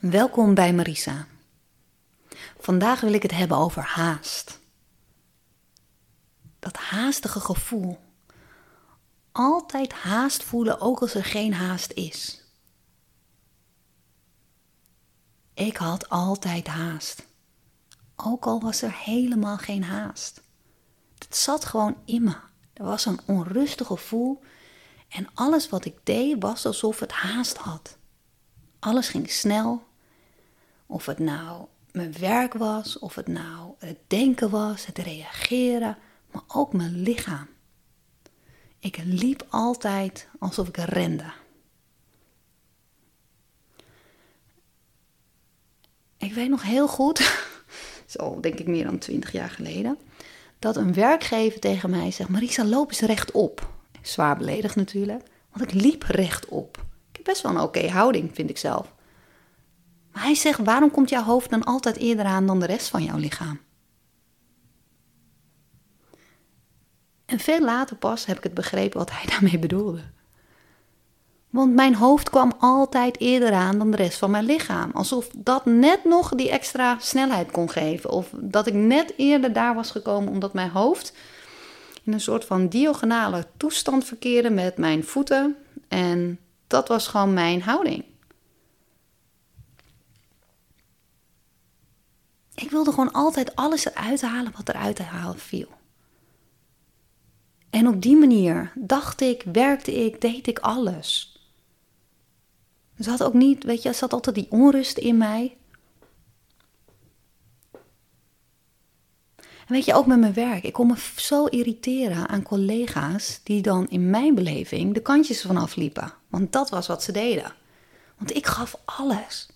Welkom bij Marisa. Vandaag wil ik het hebben over haast. Dat haastige gevoel. Altijd haast voelen, ook als er geen haast is. Ik had altijd haast. Ook al was er helemaal geen haast. Het zat gewoon in me. Er was een onrustig gevoel en alles wat ik deed was alsof het haast had. Alles ging snel. Of het nou mijn werk was, of het nou het denken was, het reageren, maar ook mijn lichaam. Ik liep altijd alsof ik rende. Ik weet nog heel goed, zo denk ik meer dan twintig jaar geleden, dat een werkgever tegen mij zegt: Marisa, loop eens rechtop. Zwaar beledigd natuurlijk, want ik liep rechtop. Ik heb best wel een oké houding, vind ik zelf. Hij zegt: waarom komt jouw hoofd dan altijd eerder aan dan de rest van jouw lichaam? En veel later pas heb ik het begrepen wat hij daarmee bedoelde. Want mijn hoofd kwam altijd eerder aan dan de rest van mijn lichaam. Alsof dat net nog die extra snelheid kon geven. Of dat ik net eerder daar was gekomen omdat mijn hoofd in een soort van diagonale toestand verkeerde met mijn voeten. En dat was gewoon mijn houding. Ik wilde gewoon altijd alles eruit halen wat eruit te halen viel. En op die manier dacht ik, werkte ik, deed ik alles. Er zat ook niet, weet je, er zat altijd die onrust in mij. En weet je, ook met mijn werk. Ik kon me zo irriteren aan collega's die dan in mijn beleving de kantjes vanaf liepen. Want dat was wat ze deden. Want ik gaf alles.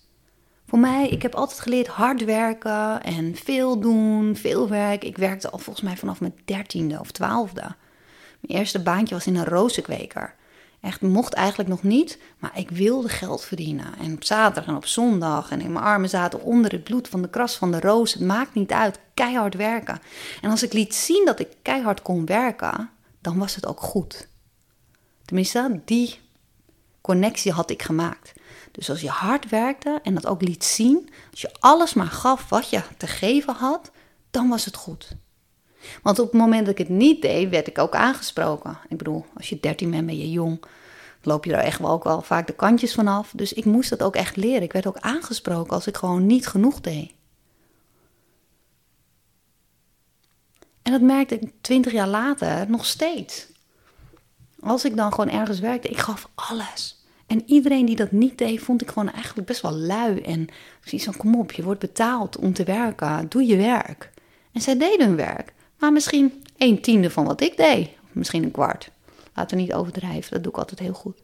Voor mij, ik heb altijd geleerd hard werken en veel doen, veel werk. Ik werkte al volgens mij vanaf mijn dertiende of twaalfde. Mijn eerste baantje was in een rozenkweker. Echt, mocht eigenlijk nog niet, maar ik wilde geld verdienen. En op zaterdag en op zondag en in mijn armen zaten onder het bloed van de kras van de roos. Het maakt niet uit, keihard werken. En als ik liet zien dat ik keihard kon werken, dan was het ook goed. Tenminste, die connectie had ik gemaakt. Dus als je hard werkte en dat ook liet zien, als je alles maar gaf wat je te geven had, dan was het goed. Want op het moment dat ik het niet deed, werd ik ook aangesproken. Ik bedoel, als je 13 bent, ben je jong. Loop je er echt wel ook wel vaak de kantjes vanaf. Dus ik moest dat ook echt leren. Ik werd ook aangesproken als ik gewoon niet genoeg deed. En dat merkte ik 20 jaar later nog steeds. Als ik dan gewoon ergens werkte, ik gaf alles. En iedereen die dat niet deed, vond ik gewoon eigenlijk best wel lui. En precies van, kom op, je wordt betaald om te werken. Doe je werk. En zij deden hun werk. Maar misschien een tiende van wat ik deed. Misschien een kwart. Laten we niet overdrijven, dat doe ik altijd heel goed.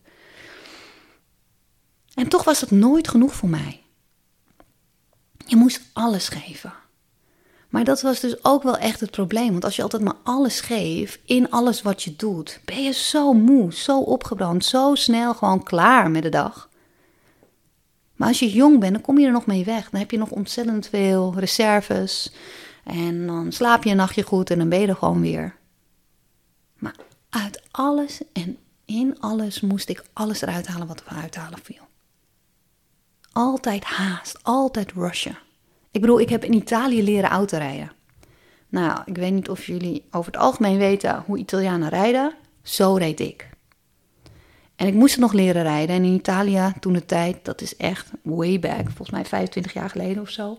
En toch was dat nooit genoeg voor mij. Je moest alles geven. Maar dat was dus ook wel echt het probleem. Want als je altijd maar alles geeft in alles wat je doet, ben je zo moe, zo opgebrand, zo snel gewoon klaar met de dag. Maar als je jong bent, dan kom je er nog mee weg. Dan heb je nog ontzettend veel reserves. En dan slaap je een nachtje goed en dan ben je er gewoon weer. Maar uit alles en in alles moest ik alles eruit halen wat er eruit halen viel. Altijd haast, altijd rushen. Ik bedoel, ik heb in Italië leren autorijden. Nou, ik weet niet of jullie over het algemeen weten hoe Italianen rijden. Zo reed ik. En ik moest het nog leren rijden. En in Italië, toen de tijd, dat is echt way back, volgens mij 25 jaar geleden of zo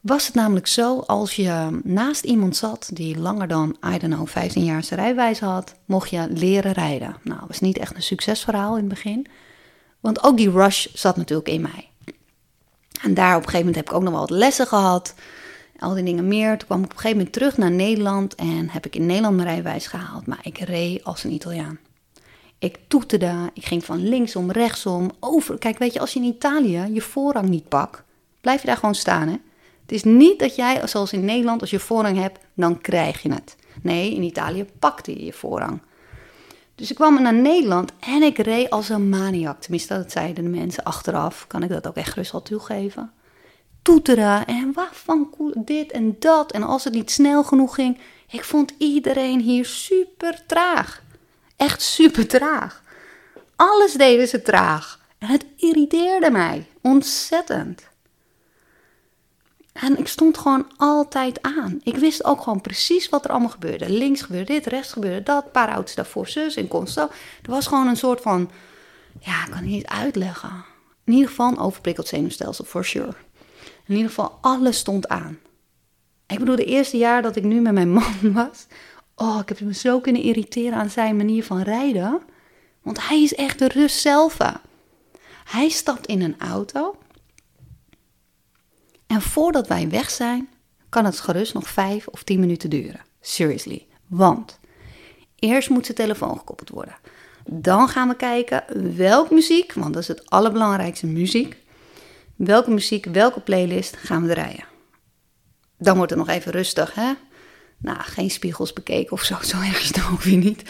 was het namelijk zo, als je naast iemand zat die langer dan, I don't know, 15 jaar zijn rijwijs had, mocht je leren rijden. Nou, dat was niet echt een succesverhaal in het begin. Want ook die rush zat natuurlijk in mij. En daar op een gegeven moment heb ik ook nog wel wat lessen gehad. Al die dingen meer. Toen kwam ik op een gegeven moment terug naar Nederland en heb ik in Nederland mijn rijwijs gehaald. Maar ik reed als een Italiaan. Ik toeterde, ik ging van linksom, rechtsom, over. Kijk, weet je, als je in Italië je voorrang niet pakt, blijf je daar gewoon staan, hè. Het is niet dat jij, zoals in Nederland, als je voorrang hebt, dan krijg je het. Nee, in Italië pakte je je voorrang. Dus ik kwam naar Nederland en ik reed als een maniak. Tenminste, dat zeiden de mensen achteraf. Kan ik dat ook echt gerust al toegeven. Toeteren en wat van dit en dat. En als het niet snel genoeg ging, ik vond iedereen hier super traag. Echt super traag. Alles deden ze traag. En het irriteerde mij. Ontzettend. En ik stond gewoon altijd aan. Ik wist ook gewoon precies wat er allemaal gebeurde. Links gebeurde dit, rechts gebeurde dat. Een paar auto's daarvoor zus en constant. Er was gewoon een soort van... Ja, ik kan niet uitleggen. In ieder geval een overprikkeld zenuwstelsel, for sure. In ieder geval, alles stond aan. Ik bedoel, de eerste jaar dat ik nu met mijn man was... Oh, ik heb me zo kunnen irriteren aan zijn manier van rijden. Want hij is echt de rust zelf. Hij stapt in een auto. En voordat wij weg zijn, kan het gerust nog vijf of tien minuten duren. Seriously. Want eerst moet zijn telefoon gekoppeld worden. Dan gaan we kijken welke muziek, want dat is het allerbelangrijkste muziek. Welke muziek, welke playlist gaan we draaien. Dan wordt het nog even rustig, hè? Nou, geen spiegels bekeken of zo, zo erg is het ook weer niet.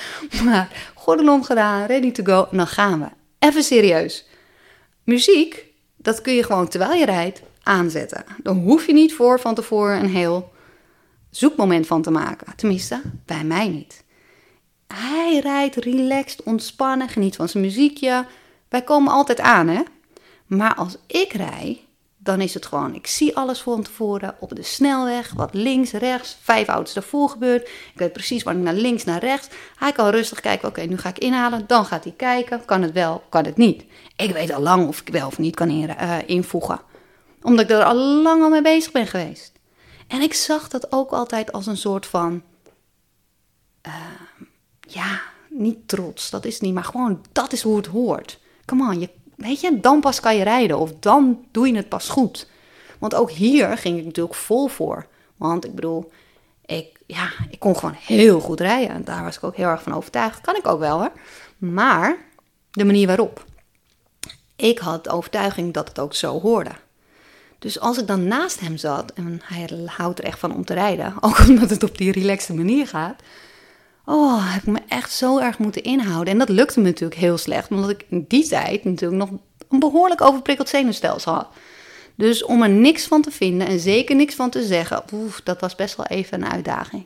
Maar gordel omgedaan, ready to go, dan gaan we. Even serieus. Muziek, dat kun je gewoon terwijl je rijdt aanzetten. Dan hoef je niet voor van tevoren een heel zoekmoment van te maken. Tenminste, bij mij niet. Hij rijdt relaxed, ontspannen, geniet van zijn muziekje. Wij komen altijd aan, hè? Maar als ik rij, dan is het gewoon, ik zie alles van tevoren op de snelweg, wat links, rechts, vijf auto's daarvoor gebeurt. Ik weet precies waar ik naar links, naar rechts. Hij kan rustig kijken, oké, nu ga ik inhalen. Dan gaat hij kijken, kan het wel, kan het niet. Ik weet al lang of ik wel of niet kan uh, invoegen. Omdat ik er al lang al mee bezig ben geweest. En ik zag dat ook altijd als een soort van, uh, ja, niet trots, dat is niet, maar gewoon, dat is hoe het hoort. Come on, je weet je, dan pas kan je rijden of dan doe je het pas goed. Want ook hier ging ik natuurlijk vol voor. Want ik bedoel, ik, ja, ik kon gewoon heel goed rijden. En daar was ik ook heel erg van overtuigd. Kan ik ook wel hoor. Maar de manier waarop. Ik had de overtuiging dat het ook zo hoorde. Dus als ik dan naast hem zat, en hij houdt er echt van om te rijden, ook omdat het op die relaxte manier gaat, Oh, heb ik me echt zo erg moeten inhouden. En dat lukte me natuurlijk heel slecht, omdat ik in die tijd natuurlijk nog een behoorlijk overprikkeld zenuwstelsel had. Dus om er niks van te vinden en zeker niks van te zeggen, oef, dat was best wel even een uitdaging.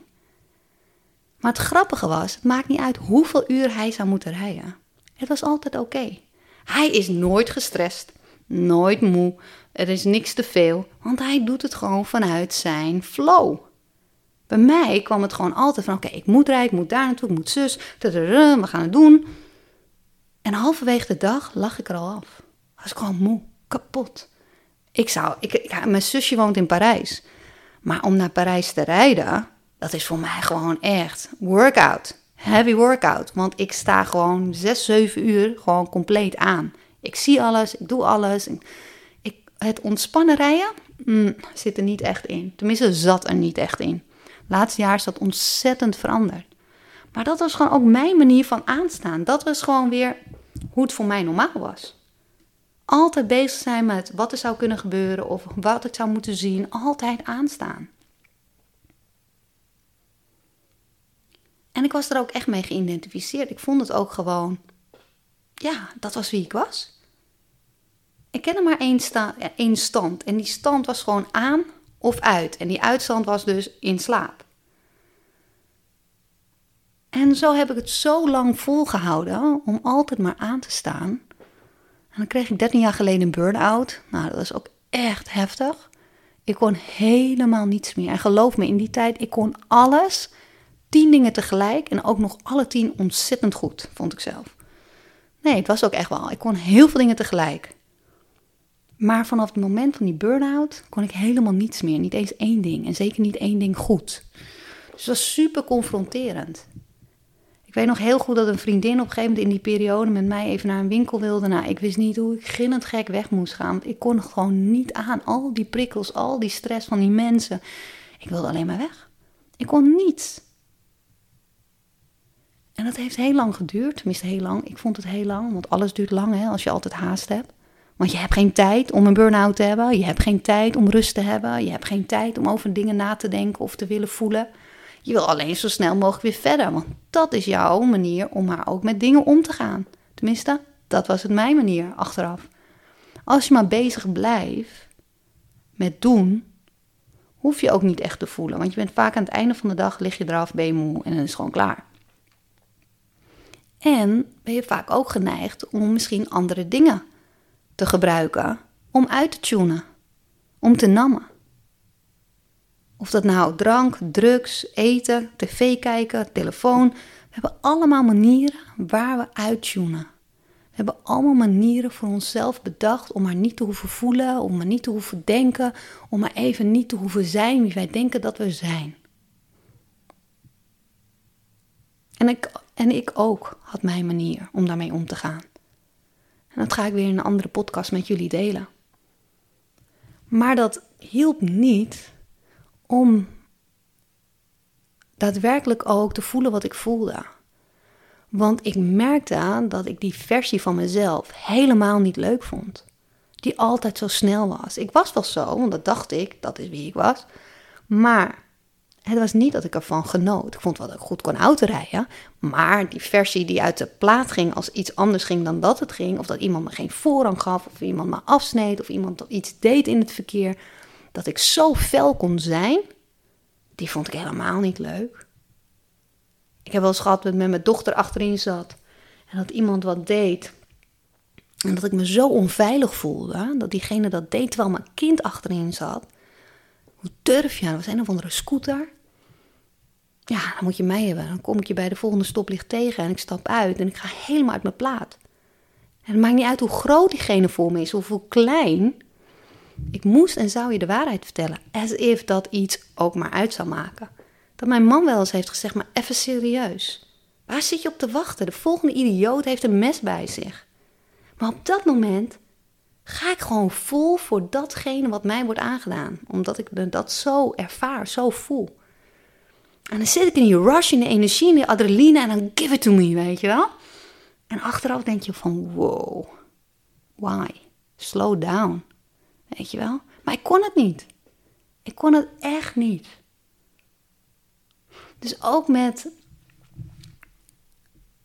Maar het grappige was, het maakt niet uit hoeveel uur hij zou moeten rijden. Het was altijd oké. Hij is nooit gestrest, nooit moe, er is niks te veel, want hij doet het gewoon vanuit zijn flow. Bij mij kwam het gewoon altijd van: oké, ik moet rijden, ik moet daar naartoe, ik moet zus, we gaan het doen. En halverwege de dag lag ik er al af. Was ik gewoon moe, kapot. Ik zou, ik, mijn zusje woont in Parijs. Maar om naar Parijs te rijden, dat is voor mij gewoon echt workout. Heavy workout. Want ik sta gewoon 6, 7 uur gewoon compleet aan. Ik zie alles, ik doe alles. Ik, het ontspannen rijden mm, zit er niet echt in. Tenminste, zat er niet echt in. Laatste jaar is dat ontzettend veranderd. Maar dat was gewoon ook mijn manier van aanstaan. Dat was gewoon weer hoe het voor mij normaal was. Altijd bezig zijn met wat er zou kunnen gebeuren of wat ik zou moeten zien. Altijd aanstaan. En ik was er ook echt mee geïdentificeerd. Ik vond het ook gewoon, ja, dat was wie ik was. Ik kende maar één, één stand. En die stand was gewoon aan of uit. En die uitstand was dus in slaap. En zo heb ik het zo lang volgehouden om altijd maar aan te staan. En dan kreeg ik 13 jaar geleden een burn-out. Nou, dat is ook echt heftig. Ik kon helemaal niets meer. En geloof me, in die tijd, ik kon alles, tien dingen tegelijk en ook nog alle tien ontzettend goed, vond ik zelf. Nee, het was ook echt wel. Ik kon heel veel dingen tegelijk. Maar vanaf het moment van die burn-out kon ik helemaal niets meer. Niet eens één ding. En zeker niet één ding goed. Dus dat was super confronterend. Ik weet nog heel goed dat een vriendin op een gegeven moment in die periode met mij even naar een winkel wilde. Nou, ik wist niet hoe ik gillend gek weg moest gaan. Want ik kon gewoon niet aan. Al die prikkels, al die stress van die mensen. Ik wilde alleen maar weg. Ik kon niets. En dat heeft heel lang geduurd. Tenminste, heel lang. Ik vond het heel lang. Want alles duurt lang hè, als je altijd haast hebt. Want je hebt geen tijd om een burn-out te hebben. Je hebt geen tijd om rust te hebben. Je hebt geen tijd om over dingen na te denken of te willen voelen. Je wil alleen zo snel mogelijk weer verder. Want dat is jouw manier om maar ook met dingen om te gaan. Tenminste, dat was het mijn manier achteraf. Als je maar bezig blijft met doen, hoef je ook niet echt te voelen. Want je bent vaak aan het einde van de dag, lig je eraf, ben en dan is het gewoon klaar. En ben je vaak ook geneigd om misschien andere dingen te gebruiken om uit te tunen, om te nammen. Of dat nou drank, drugs, eten, tv kijken, telefoon. We hebben allemaal manieren waar we uittunen. We hebben allemaal manieren voor onszelf bedacht om maar niet te hoeven voelen, om maar niet te hoeven denken, om maar even niet te hoeven zijn wie wij denken dat we zijn. En ik, en ik ook had mijn manier om daarmee om te gaan. En dat ga ik weer in een andere podcast met jullie delen. Maar dat hielp niet om daadwerkelijk ook te voelen wat ik voelde. Want ik merkte dat ik die versie van mezelf helemaal niet leuk vond. Die altijd zo snel was. Ik was wel zo, want dat dacht ik, dat is wie ik was. Maar het was niet dat ik ervan genoot. Ik vond wel dat ik goed kon autorijden. Maar die versie die uit de plaat ging als iets anders ging dan dat het ging. Of dat iemand me geen voorrang gaf. Of iemand me afsneed. Of iemand iets deed in het verkeer. Dat ik zo fel kon zijn. Die vond ik helemaal niet leuk. Ik heb wel eens gehad dat met mijn dochter achterin zat. En dat iemand wat deed. En dat ik me zo onveilig voelde. Dat diegene dat deed terwijl mijn kind achterin zat. Hoe durf je? Dat was een of andere scooter. Ja, dan moet je mij hebben. Dan kom ik je bij de volgende stoplicht tegen en ik stap uit en ik ga helemaal uit mijn plaat. En het maakt niet uit hoe groot diegene voor me is of hoe klein. Ik moest en zou je de waarheid vertellen. As if dat iets ook maar uit zou maken. Dat mijn man wel eens heeft gezegd, maar even serieus. Waar zit je op te wachten? De volgende idioot heeft een mes bij zich. Maar op dat moment ga ik gewoon vol voor datgene wat mij wordt aangedaan. Omdat ik dat zo ervaar, zo voel. En dan zit ik in die rush, in de energie, in de adrenaline en dan give it to me, weet je wel. En achteraf denk je van, wow, why? Slow down, weet je wel. Maar ik kon het niet. Ik kon het echt niet. Dus ook met,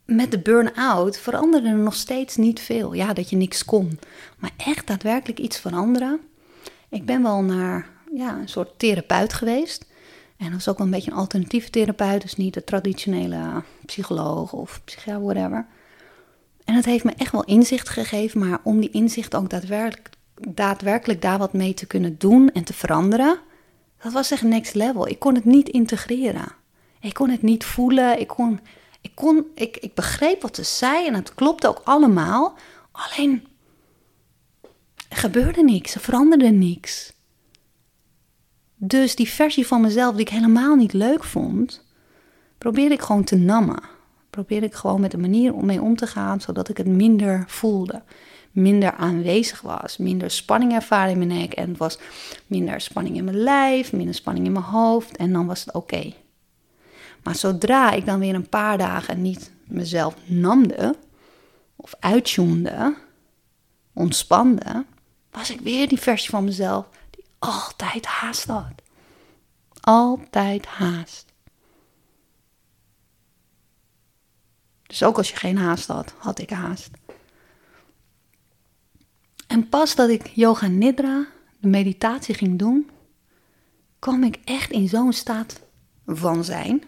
met de burn-out veranderde er nog steeds niet veel. Ja, dat je niks kon. Maar echt daadwerkelijk iets veranderen. Ik ben wel naar ja, een soort therapeut geweest. En dat is ook wel een beetje een alternatieve therapeut, dus niet de traditionele psycholoog of psychiater, whatever. En het heeft me echt wel inzicht gegeven, maar om die inzicht ook daadwerkelijk, daadwerkelijk daar wat mee te kunnen doen en te veranderen, dat was echt next level. Ik kon het niet integreren. Ik kon het niet voelen. Ik, kon, ik, kon, ik, ik begreep wat ze zei en het klopte ook allemaal. Alleen, er gebeurde niks, er veranderde niks. Dus die versie van mezelf die ik helemaal niet leuk vond, probeerde ik gewoon te nammen. Probeerde ik gewoon met een manier om mee om te gaan, zodat ik het minder voelde. Minder aanwezig was, minder spanning ervaren in mijn nek. En het was minder spanning in mijn lijf, minder spanning in mijn hoofd. En dan was het oké. Maar zodra ik dan weer een paar dagen niet mezelf namde, of uitjoende, ontspande, was ik weer die versie van mezelf altijd haast had. Altijd haast. Dus ook als je geen haast had, had ik haast. En pas dat ik yoga nidra, de meditatie ging doen, kwam ik echt in zo'n staat van zijn.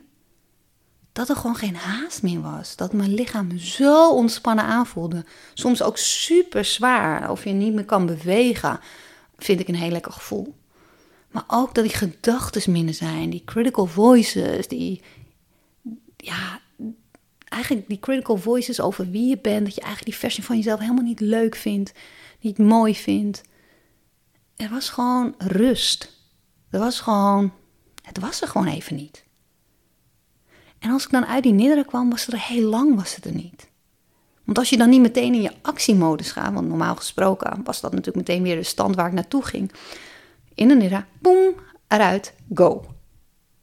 Dat er gewoon geen haast meer was. Dat mijn lichaam zo ontspannen aanvoelde. Soms ook super zwaar. Of je niet meer kan bewegen vind ik een heel lekker gevoel. Maar ook dat die gedachten minder zijn, die critical voices, die, ja, eigenlijk die critical voices over wie je bent, dat je eigenlijk die versie van jezelf helemaal niet leuk vindt, niet mooi vindt. Er was gewoon rust. Er was gewoon, het was er gewoon even niet. En als ik dan uit die neder kwam, was het er heel lang was het er niet. Want als je dan niet meteen in je actiemodus gaat, want normaal gesproken was dat natuurlijk meteen weer de stand waar ik naartoe ging. In de nidra, boem, eruit, go.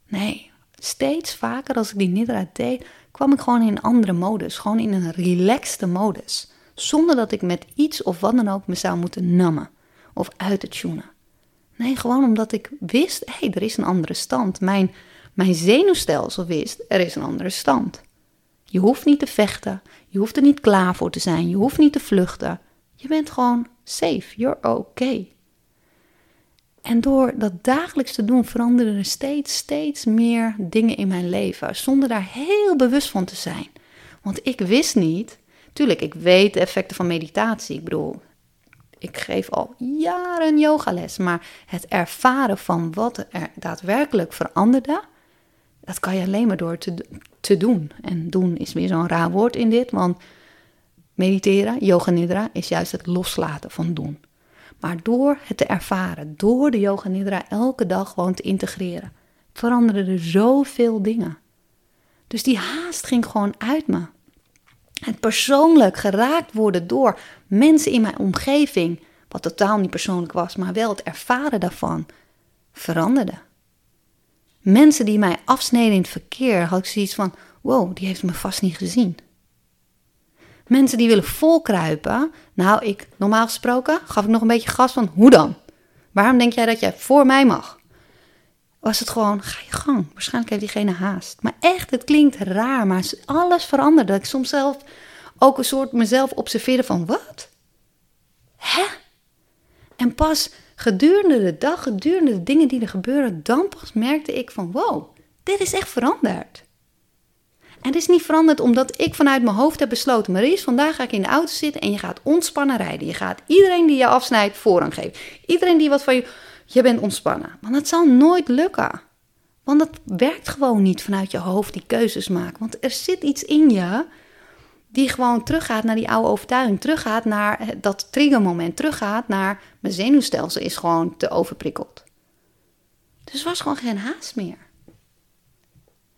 Nee, steeds vaker als ik die nidra deed, kwam ik gewoon in een andere modus. Gewoon in een relaxte modus. Zonder dat ik met iets of wat dan ook me zou moeten nammen of uit het tunen. Nee, gewoon omdat ik wist, hé, hey, er is een andere stand. Mijn, mijn zenuwstelsel wist, er is een andere stand. Je hoeft niet te vechten. Je hoeft er niet klaar voor te zijn. Je hoeft niet te vluchten. Je bent gewoon safe. You're okay. En door dat dagelijks te doen veranderen er steeds, steeds meer dingen in mijn leven. Zonder daar heel bewust van te zijn. Want ik wist niet. Tuurlijk, ik weet de effecten van meditatie. Ik bedoel, ik geef al jaren yogales, maar het ervaren van wat er daadwerkelijk veranderde, dat kan je alleen maar door te, te doen. En doen is weer zo'n raar woord in dit, want mediteren, yoga nidra, is juist het loslaten van doen. Maar door het te ervaren, door de yoga nidra elke dag gewoon te integreren, veranderden er zoveel dingen. Dus die haast ging gewoon uit me. Het persoonlijk geraakt worden door mensen in mijn omgeving, wat totaal niet persoonlijk was, maar wel het ervaren daarvan, veranderde. Mensen die mij afsneden in het verkeer, had ik zoiets van: wow, die heeft me vast niet gezien. Mensen die willen volkruipen, nou, ik normaal gesproken gaf ik nog een beetje gas van: hoe dan? Waarom denk jij dat jij voor mij mag? was het gewoon, ga je gang. Waarschijnlijk heeft diegene haast. Maar echt, het klinkt raar, maar alles veranderde. Ik soms zelf ook een soort mezelf observeerde van, wat? Hè? En pas gedurende de dag, gedurende de dingen die er gebeuren, dan merkte ik van, wow, dit is echt veranderd. En het is niet veranderd omdat ik vanuit mijn hoofd heb besloten, Maries, vandaag ga ik in de auto zitten en je gaat ontspannen rijden. Je gaat iedereen die je afsnijdt voorrang geven. Iedereen die wat van je je bent ontspannen. Want het zal nooit lukken. Want het werkt gewoon niet vanuit je hoofd die keuzes maken. Want er zit iets in je die gewoon teruggaat naar die oude overtuiging. Teruggaat naar dat triggermoment. Teruggaat naar mijn zenuwstelsel is gewoon te overprikkeld. Dus was gewoon geen haast meer.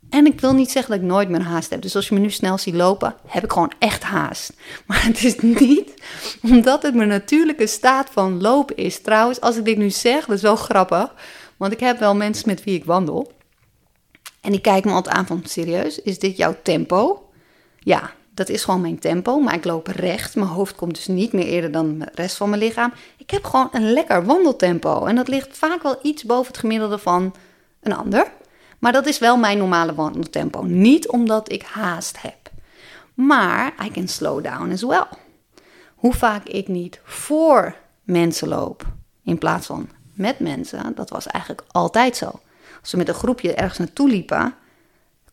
En ik wil niet zeggen dat ik nooit meer haast heb. Dus als je me nu snel ziet lopen, heb ik gewoon echt haast. Maar het is niet omdat het mijn natuurlijke staat van lopen is. Trouwens, als ik dit nu zeg, dat is wel grappig. Want ik heb wel mensen met wie ik wandel. En die kijken me altijd aan van, serieus, is dit jouw tempo? Ja, dat is gewoon mijn tempo, maar ik loop recht. Mijn hoofd komt dus niet meer eerder dan de rest van mijn lichaam. Ik heb gewoon een lekker wandeltempo. En dat ligt vaak wel iets boven het gemiddelde van een ander. Maar dat is wel mijn normale wandeltempo. Niet omdat ik haast heb. Maar I can slow down as well. Hoe vaak ik niet voor mensen loop in plaats van met mensen, dat was eigenlijk altijd zo. Als we met een groepje ergens naartoe liepen,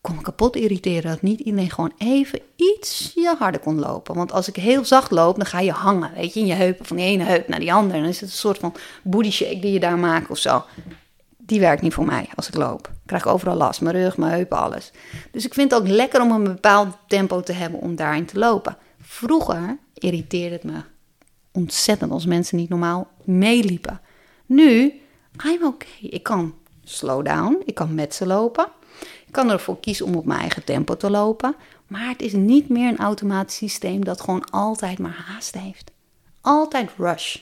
kon ik kapot irriteren dat niet iedereen gewoon even ietsje harder kon lopen. Want als ik heel zacht loop, dan ga je hangen, weet je, in je heupen van de ene heup naar die andere. Dan is het een soort van booty shake die je daar maakt of zo die werkt niet voor mij als ik loop. Ik krijg overal last, mijn rug, mijn heupen, alles. Dus ik vind het ook lekker om een bepaald tempo te hebben om daarin te lopen. Vroeger irriteerde het me ontzettend als mensen niet normaal meeliepen. Nu, I'm okay. Ik kan slow down, ik kan met ze lopen. Ik kan ervoor kiezen om op mijn eigen tempo te lopen. Maar het is niet meer een automatisch systeem dat gewoon altijd maar haast heeft. Altijd rush.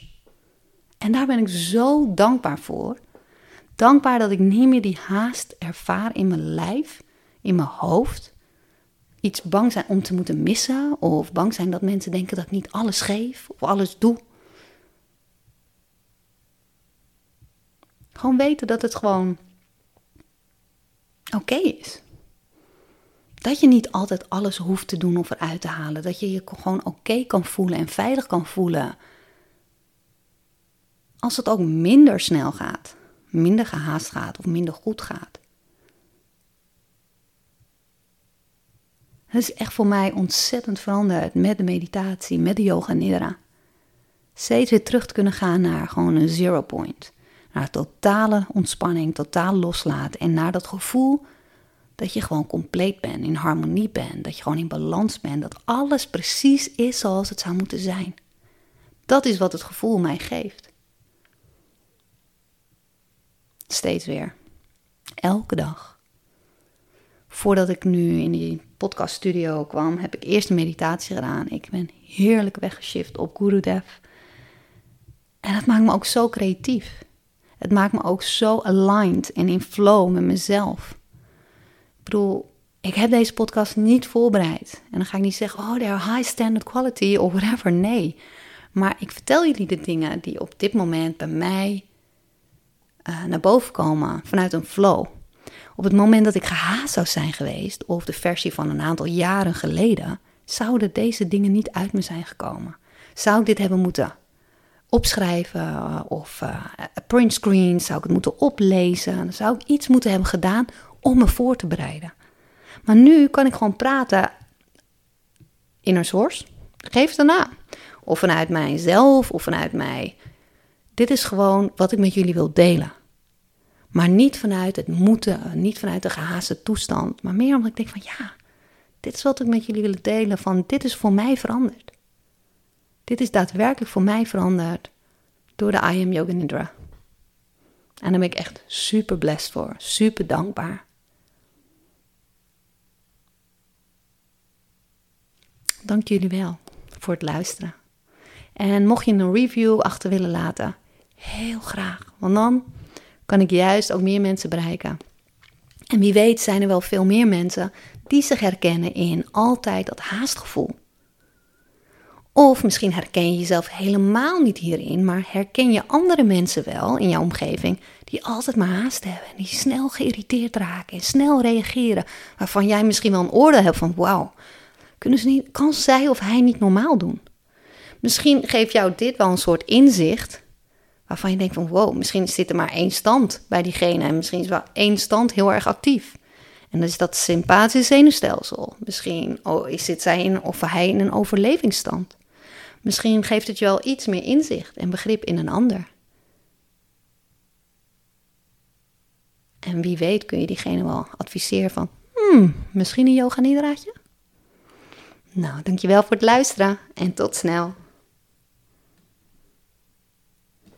En daar ben ik zo dankbaar voor. Dankbaar dat ik niet meer die haast ervaar in mijn lijf, in mijn hoofd. Iets bang zijn om te moeten missen, of bang zijn dat mensen denken dat ik niet alles geef of alles doe. Gewoon weten dat het gewoon oké is. Dat je niet altijd alles hoeft te doen of eruit te halen. Dat je je gewoon oké kan voelen en veilig kan voelen. Als het ook minder snel gaat minder gehaast gaat of minder goed gaat. Het is echt voor mij ontzettend veranderd met de meditatie, met de yoga nidra. Steeds weer terug te kunnen gaan naar gewoon een zero point. Naar totale ontspanning, totaal loslaten en naar dat gevoel dat je gewoon compleet bent, in harmonie bent, dat je gewoon in balans bent, dat alles precies is zoals het zou moeten zijn. Dat is wat het gevoel mij geeft. Steeds weer. Elke dag. Voordat ik nu in die podcaststudio kwam, heb ik eerst een meditatie gedaan. Ik ben heerlijk weggeshift op Gurudev. En dat maakt me ook zo creatief. Het maakt me ook zo aligned en in flow met mezelf. Ik bedoel, ik heb deze podcast niet voorbereid. En dan ga ik niet zeggen, oh, they're high standard quality of whatever. Nee. Maar ik vertel jullie de dingen die op dit moment bij mij uh, naar boven komen vanuit een flow. Op het moment dat ik gehaast zou zijn geweest, of de versie van een aantal jaren geleden, zouden deze dingen niet uit me zijn gekomen. Zou ik dit hebben moeten opschrijven uh, of uh, printscreen, zou ik het moeten oplezen, dan zou ik iets moeten hebben gedaan om me voor te bereiden. Maar nu kan ik gewoon praten in een source, geef het een of vanuit mijzelf of vanuit mij. Dit is gewoon wat ik met jullie wil delen. Maar niet vanuit het moeten, niet vanuit de gehaaste toestand, maar meer omdat ik denk van ja, dit is wat ik met jullie wil delen van dit is voor mij veranderd. Dit is daadwerkelijk voor mij veranderd door de I Am Yoga Nidra. En daar ben ik echt super blessed voor, super dankbaar. Dank jullie wel voor het luisteren. En mocht je een review achter willen laten, heel graag. Want dan kan ik juist ook meer mensen bereiken. En wie weet zijn er wel veel meer mensen die zich herkennen in altijd dat haastgevoel. Of misschien herken je jezelf helemaal niet hierin, maar herken je andere mensen wel in jouw omgeving die altijd maar haast hebben, die snel geïrriteerd raken en snel reageren, waarvan jij misschien wel een oordeel hebt van wauw, kunnen ze niet, kan zij of hij niet normaal doen? Misschien geeft jou dit wel een soort inzicht waarvan je denkt van wow, misschien zit er maar één stand bij diegene en misschien is wel één stand heel erg actief. En dat is dat sympathische zenuwstelsel. Misschien oh, zit zij in, of hij in een overlevingsstand. Misschien geeft het je wel iets meer inzicht en begrip in een ander. En wie weet kun je diegene wel adviseren van, hmm, misschien een yoga nidraadje? Nou, dankjewel voor het luisteren en tot snel.